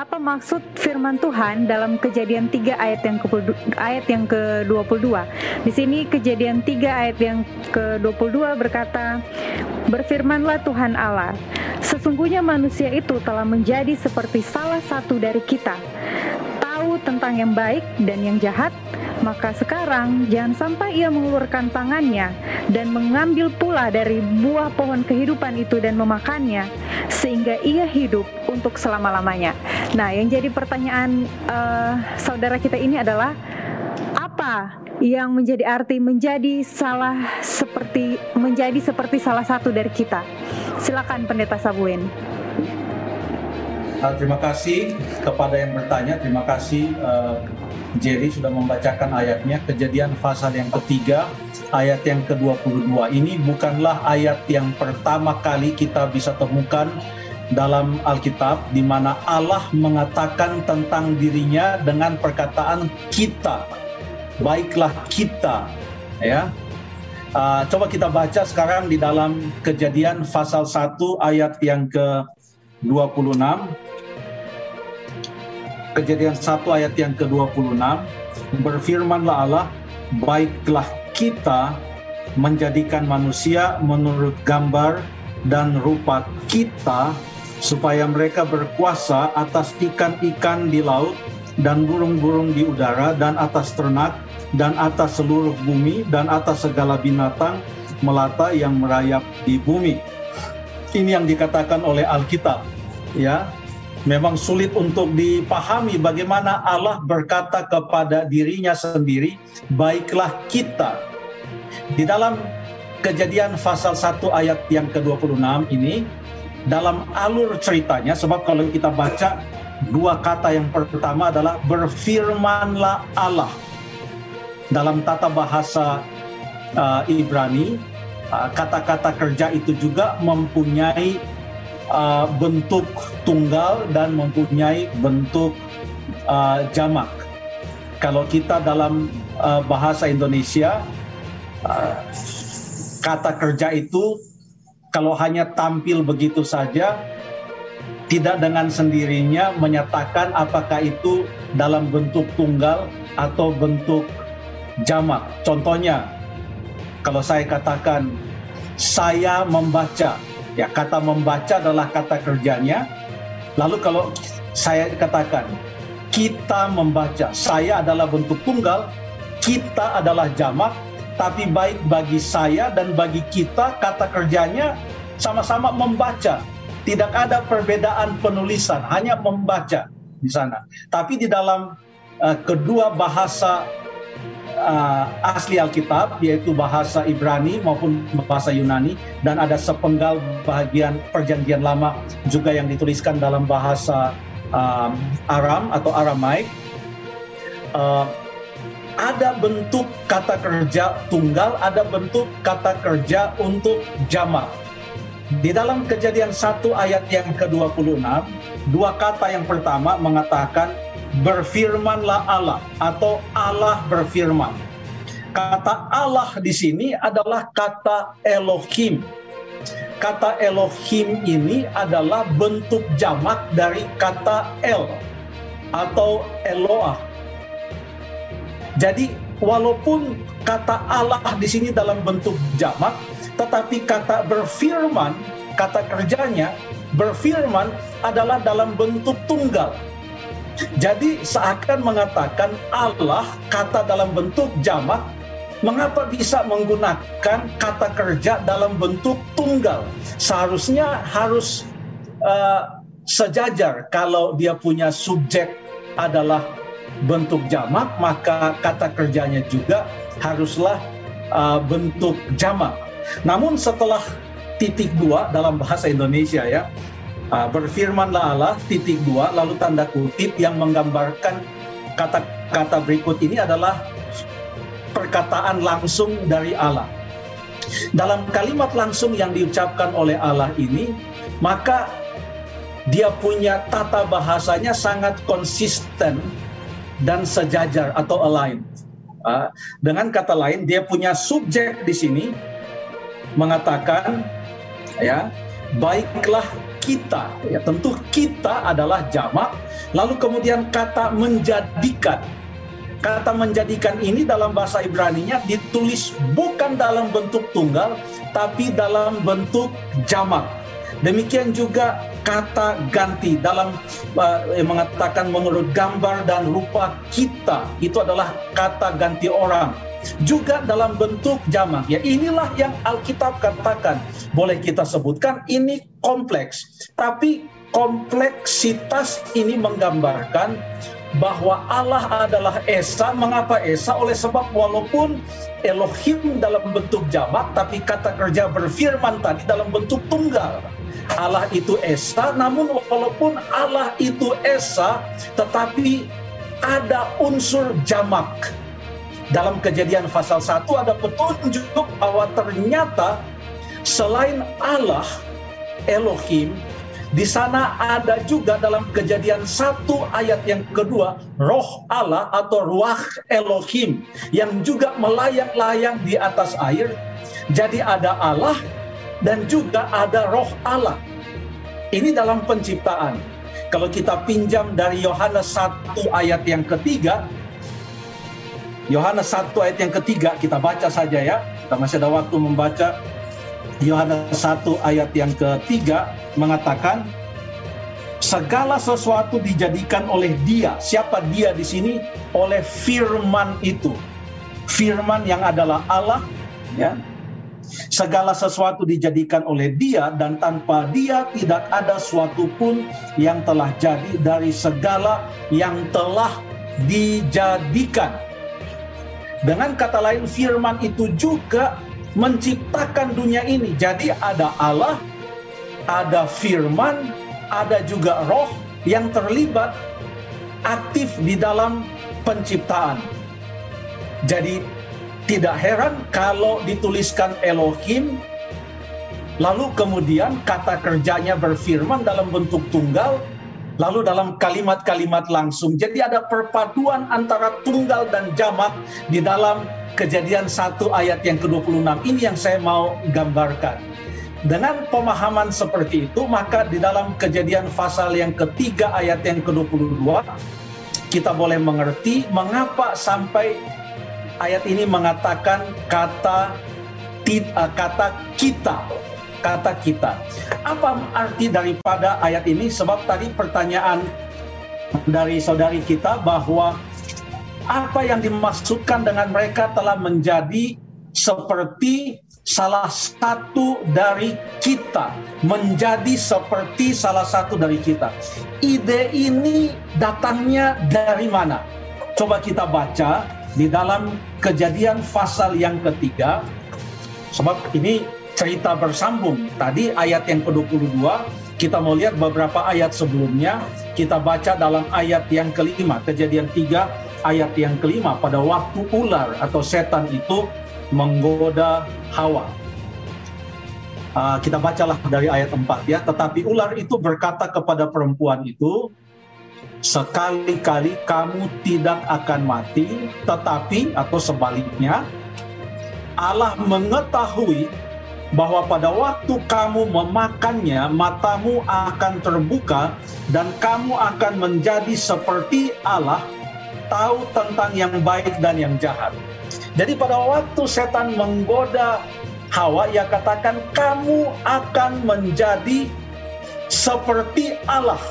apa maksud firman Tuhan dalam Kejadian 3 ayat yang ke ayat yang ke-22. Di sini Kejadian 3 ayat yang ke-22 berkata, "Berfirmanlah Tuhan Allah, sesungguhnya manusia itu telah menjadi seperti salah satu dari kita, tahu tentang yang baik dan yang jahat." Maka sekarang jangan sampai ia mengeluarkan tangannya dan mengambil pula dari buah pohon kehidupan itu dan memakannya, sehingga ia hidup untuk selama-lamanya. Nah, yang jadi pertanyaan uh, saudara kita ini adalah apa yang menjadi arti menjadi salah seperti menjadi seperti salah satu dari kita? Silakan Pendeta Sabuin. Uh, terima kasih kepada yang bertanya. Terima kasih uh, Jerry sudah membacakan ayatnya, kejadian pasal yang ketiga, ayat yang ke-22. Ini bukanlah ayat yang pertama kali kita bisa temukan dalam Alkitab di mana Allah mengatakan tentang dirinya dengan perkataan kita. Baiklah kita, ya. Uh, coba kita baca sekarang di dalam Kejadian pasal 1 ayat yang ke-26 Kejadian 1 ayat yang ke-26 berfirmanlah Allah baiklah kita menjadikan manusia menurut gambar dan rupa kita supaya mereka berkuasa atas ikan-ikan di laut dan burung-burung di udara dan atas ternak dan atas seluruh bumi dan atas segala binatang melata yang merayap di bumi. Ini yang dikatakan oleh Alkitab, ya memang sulit untuk dipahami bagaimana Allah berkata kepada dirinya sendiri, baiklah kita. Di dalam kejadian pasal 1 ayat yang ke-26 ini, dalam alur ceritanya, sebab kalau kita baca dua kata yang pertama adalah berfirmanlah Allah. Dalam tata bahasa uh, Ibrani, uh, kata-kata kerja itu juga mempunyai uh, bentuk tunggal dan mempunyai bentuk uh, jamak. Kalau kita dalam uh, bahasa Indonesia uh, kata kerja itu kalau hanya tampil begitu saja tidak dengan sendirinya menyatakan apakah itu dalam bentuk tunggal atau bentuk jamak. Contohnya, kalau saya katakan saya membaca, Ya, kata membaca adalah kata kerjanya. Lalu kalau saya katakan kita membaca, saya adalah bentuk tunggal, kita adalah jamak, tapi baik bagi saya dan bagi kita kata kerjanya sama-sama membaca. Tidak ada perbedaan penulisan, hanya membaca di sana. Tapi di dalam uh, kedua bahasa uh, asli Alkitab yaitu bahasa Ibrani maupun bahasa Yunani dan ada sepenggal bagian perjanjian lama juga yang dituliskan dalam bahasa um, Aram atau Aramaik uh, ada bentuk kata kerja tunggal, ada bentuk kata kerja untuk jamak. Di dalam kejadian 1 ayat yang ke-26, dua kata yang pertama mengatakan berfirmanlah Allah atau Allah berfirman. Kata Allah di sini adalah kata Elohim. Kata Elohim ini adalah bentuk jamak dari kata El atau Eloah. Jadi walaupun kata Allah di sini dalam bentuk jamak, tetapi kata berfirman, kata kerjanya berfirman adalah dalam bentuk tunggal jadi seakan mengatakan Allah kata dalam bentuk jamak mengapa bisa menggunakan kata kerja dalam bentuk tunggal? Seharusnya harus uh, sejajar kalau dia punya subjek adalah bentuk jamak, maka kata kerjanya juga haruslah uh, bentuk jamak. Namun setelah titik dua dalam bahasa Indonesia ya, Uh, berfirmanlah Allah titik dua lalu tanda kutip yang menggambarkan kata-kata berikut ini adalah perkataan langsung dari Allah. Dalam kalimat langsung yang diucapkan oleh Allah ini, maka dia punya tata bahasanya sangat konsisten dan sejajar atau align. Uh, dengan kata lain, dia punya subjek di sini mengatakan, ya, baiklah kita ya tentu kita adalah jamak Lalu kemudian kata menjadikan. Kata menjadikan ini dalam bahasa Ibrani-nya ditulis bukan dalam bentuk tunggal, tapi dalam bentuk jamak. Demikian juga kata ganti dalam uh, mengatakan menurut gambar dan rupa kita itu adalah kata ganti orang. Juga dalam bentuk jamak ya inilah yang Alkitab katakan. Boleh kita sebutkan ini kompleks. Tapi kompleksitas ini menggambarkan bahwa Allah adalah Esa. Mengapa Esa? Oleh sebab walaupun Elohim dalam bentuk jamak, tapi kata kerja berfirman tadi dalam bentuk tunggal. Allah itu Esa, namun walaupun Allah itu Esa, tetapi ada unsur jamak. Dalam kejadian pasal 1 ada petunjuk bahwa ternyata selain Allah, Elohim, di sana ada juga dalam kejadian satu ayat yang kedua, roh Allah atau ruah Elohim yang juga melayang-layang di atas air. Jadi ada Allah dan juga ada roh Allah. Ini dalam penciptaan. Kalau kita pinjam dari Yohanes 1 ayat yang ketiga, Yohanes 1 ayat yang ketiga, kita baca saja ya. Kita masih ada waktu membaca Yohanes 1 ayat yang ketiga mengatakan segala sesuatu dijadikan oleh dia. Siapa dia di sini? Oleh firman itu. Firman yang adalah Allah, ya. Segala sesuatu dijadikan oleh dia dan tanpa dia tidak ada suatu pun yang telah jadi dari segala yang telah dijadikan. Dengan kata lain firman itu juga menciptakan dunia ini. Jadi ada Allah, ada firman, ada juga roh yang terlibat aktif di dalam penciptaan. Jadi tidak heran kalau dituliskan Elohim lalu kemudian kata kerjanya berfirman dalam bentuk tunggal lalu dalam kalimat-kalimat langsung. Jadi ada perpaduan antara tunggal dan jamak di dalam kejadian satu ayat yang ke-26 ini yang saya mau gambarkan. Dengan pemahaman seperti itu, maka di dalam kejadian pasal yang ketiga ayat yang ke-22, kita boleh mengerti mengapa sampai ayat ini mengatakan kata eh, kata kita kata kita. Apa arti daripada ayat ini? Sebab tadi pertanyaan dari saudari kita bahwa apa yang dimaksudkan dengan mereka telah menjadi seperti salah satu dari kita, menjadi seperti salah satu dari kita. Ide ini datangnya dari mana? Coba kita baca di dalam kejadian pasal yang ketiga, sebab ini cerita bersambung. Tadi ayat yang ke-22, kita mau lihat beberapa ayat sebelumnya, kita baca dalam ayat yang kelima, kejadian 3 ayat yang kelima pada waktu ular atau setan itu menggoda Hawa. Uh, kita bacalah dari ayat 4 ya. Tetapi ular itu berkata kepada perempuan itu, sekali-kali kamu tidak akan mati, tetapi atau sebaliknya Allah mengetahui bahwa pada waktu kamu memakannya, matamu akan terbuka dan kamu akan menjadi seperti Allah tahu tentang yang baik dan yang jahat. Jadi pada waktu setan menggoda Hawa, ia katakan kamu akan menjadi seperti Allah.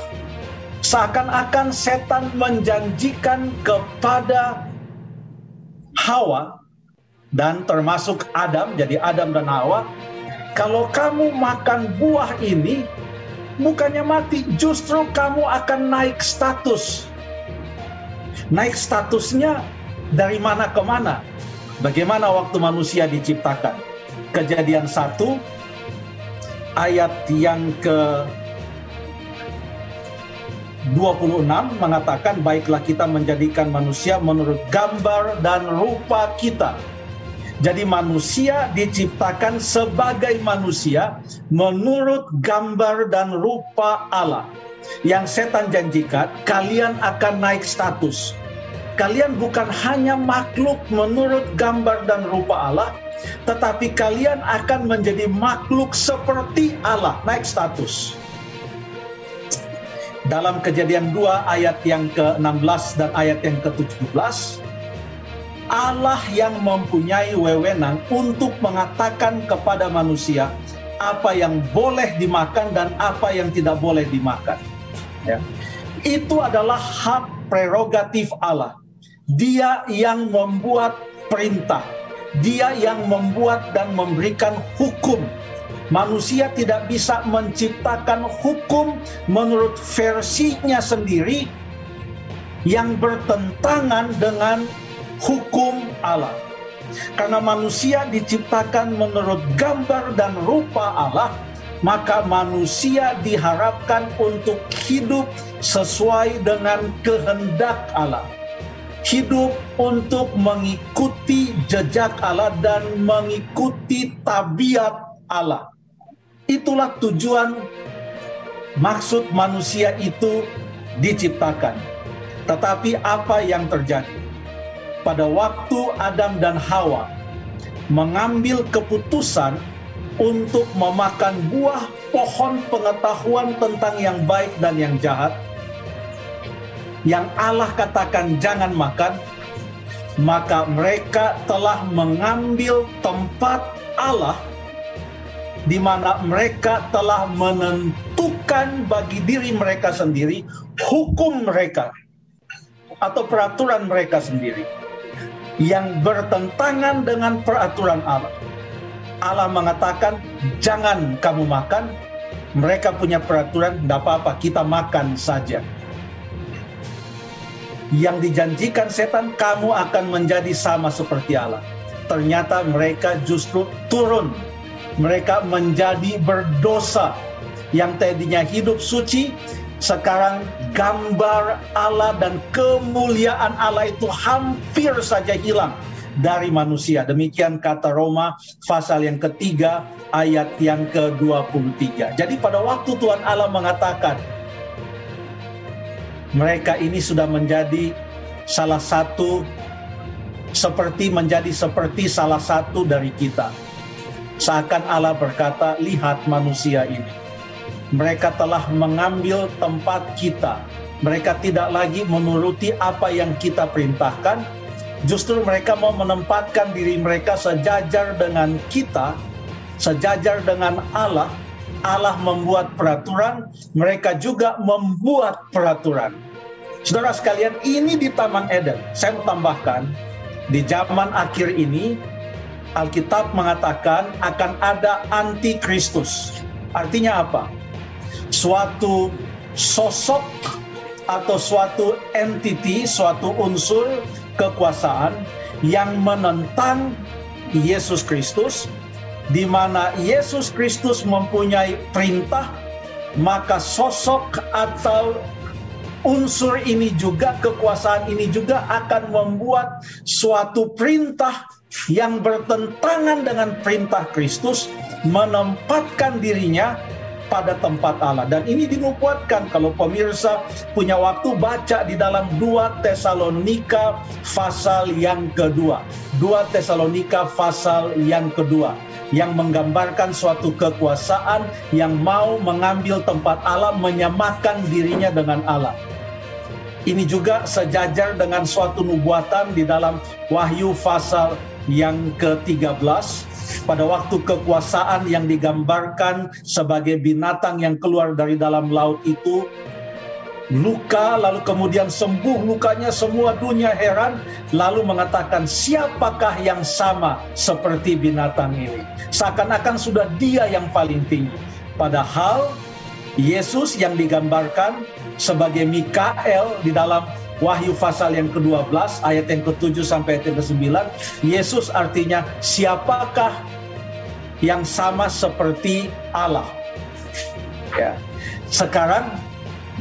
Seakan-akan setan menjanjikan kepada Hawa dan termasuk Adam, jadi Adam dan Hawa, kalau kamu makan buah ini, bukannya mati, justru kamu akan naik status naik statusnya dari mana ke mana. Bagaimana waktu manusia diciptakan? Kejadian satu ayat yang ke 26 mengatakan baiklah kita menjadikan manusia menurut gambar dan rupa kita. Jadi manusia diciptakan sebagai manusia menurut gambar dan rupa Allah yang setan janjikan, kalian akan naik status. Kalian bukan hanya makhluk menurut gambar dan rupa Allah, tetapi kalian akan menjadi makhluk seperti Allah, naik status. dalam kejadian 2 ayat yang ke-16 dan ayat yang ke-17 Allah yang mempunyai wewenang untuk mengatakan kepada manusia apa yang boleh dimakan dan apa yang tidak boleh dimakan. Ya. Itu adalah hak prerogatif Allah. Dia yang membuat perintah, dia yang membuat dan memberikan hukum. Manusia tidak bisa menciptakan hukum menurut versinya sendiri yang bertentangan dengan hukum Allah. Karena manusia diciptakan menurut gambar dan rupa Allah, maka manusia diharapkan untuk hidup sesuai dengan kehendak Allah. Hidup untuk mengikuti jejak Allah dan mengikuti tabiat Allah. Itulah tujuan maksud manusia itu diciptakan. Tetapi apa yang terjadi? pada waktu Adam dan Hawa mengambil keputusan untuk memakan buah pohon pengetahuan tentang yang baik dan yang jahat, yang Allah katakan jangan makan, maka mereka telah mengambil tempat Allah di mana mereka telah menentukan bagi diri mereka sendiri hukum mereka atau peraturan mereka sendiri yang bertentangan dengan peraturan Allah. Allah mengatakan, "Jangan kamu makan." Mereka punya peraturan, "Tidak apa-apa, kita makan saja." Yang dijanjikan setan, kamu akan menjadi sama seperti Allah. Ternyata mereka justru turun. Mereka menjadi berdosa. Yang tadinya hidup suci, sekarang gambar Allah dan kemuliaan Allah itu hampir saja hilang dari manusia. Demikian kata Roma pasal yang ketiga ayat yang ke-23. Jadi pada waktu Tuhan Allah mengatakan mereka ini sudah menjadi salah satu seperti menjadi seperti salah satu dari kita. Seakan Allah berkata, lihat manusia ini mereka telah mengambil tempat kita. Mereka tidak lagi menuruti apa yang kita perintahkan. Justru mereka mau menempatkan diri mereka sejajar dengan kita, sejajar dengan Allah. Allah membuat peraturan, mereka juga membuat peraturan. Saudara sekalian, ini di Taman Eden. Saya mau tambahkan, di zaman akhir ini, Alkitab mengatakan akan ada antikristus. Artinya apa? suatu sosok atau suatu entity, suatu unsur kekuasaan yang menentang Yesus Kristus, di mana Yesus Kristus mempunyai perintah, maka sosok atau unsur ini juga, kekuasaan ini juga akan membuat suatu perintah yang bertentangan dengan perintah Kristus, menempatkan dirinya pada tempat Allah. Dan ini dinubuatkan kalau pemirsa punya waktu baca di dalam 2 Tesalonika pasal yang kedua. 2 Tesalonika pasal yang kedua yang menggambarkan suatu kekuasaan yang mau mengambil tempat Allah, menyamakan dirinya dengan Allah. Ini juga sejajar dengan suatu nubuatan di dalam Wahyu pasal yang ke-13 pada waktu kekuasaan yang digambarkan sebagai binatang yang keluar dari dalam laut itu. Luka lalu kemudian sembuh. Lukanya semua dunia heran lalu mengatakan siapakah yang sama seperti binatang ini? Seakan-akan sudah dia yang paling tinggi. Padahal Yesus yang digambarkan sebagai Mikael di dalam Wahyu pasal yang ke-12 ayat yang ke-7 sampai ayat yang ke-9 Yesus artinya siapakah yang sama seperti Allah? Ya. Sekarang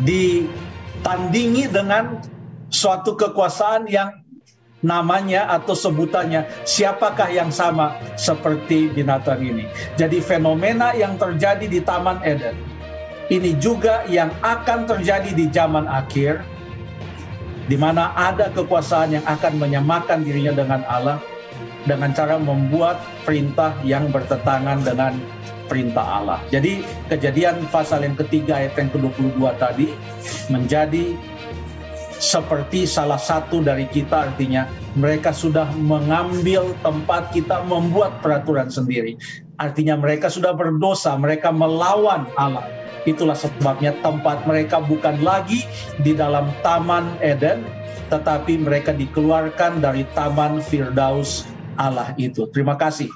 ditandingi dengan suatu kekuasaan yang namanya atau sebutannya siapakah yang sama seperti binatang ini? Jadi fenomena yang terjadi di Taman Eden ini juga yang akan terjadi di zaman akhir di mana ada kekuasaan yang akan menyamakan dirinya dengan Allah dengan cara membuat perintah yang bertentangan dengan perintah Allah. Jadi kejadian pasal yang ketiga ayat yang ke-22 tadi menjadi seperti salah satu dari kita artinya mereka sudah mengambil tempat kita membuat peraturan sendiri. Artinya mereka sudah berdosa, mereka melawan Allah. Itulah sebabnya tempat mereka bukan lagi di dalam Taman Eden, tetapi mereka dikeluarkan dari Taman Firdaus Allah itu. Terima kasih.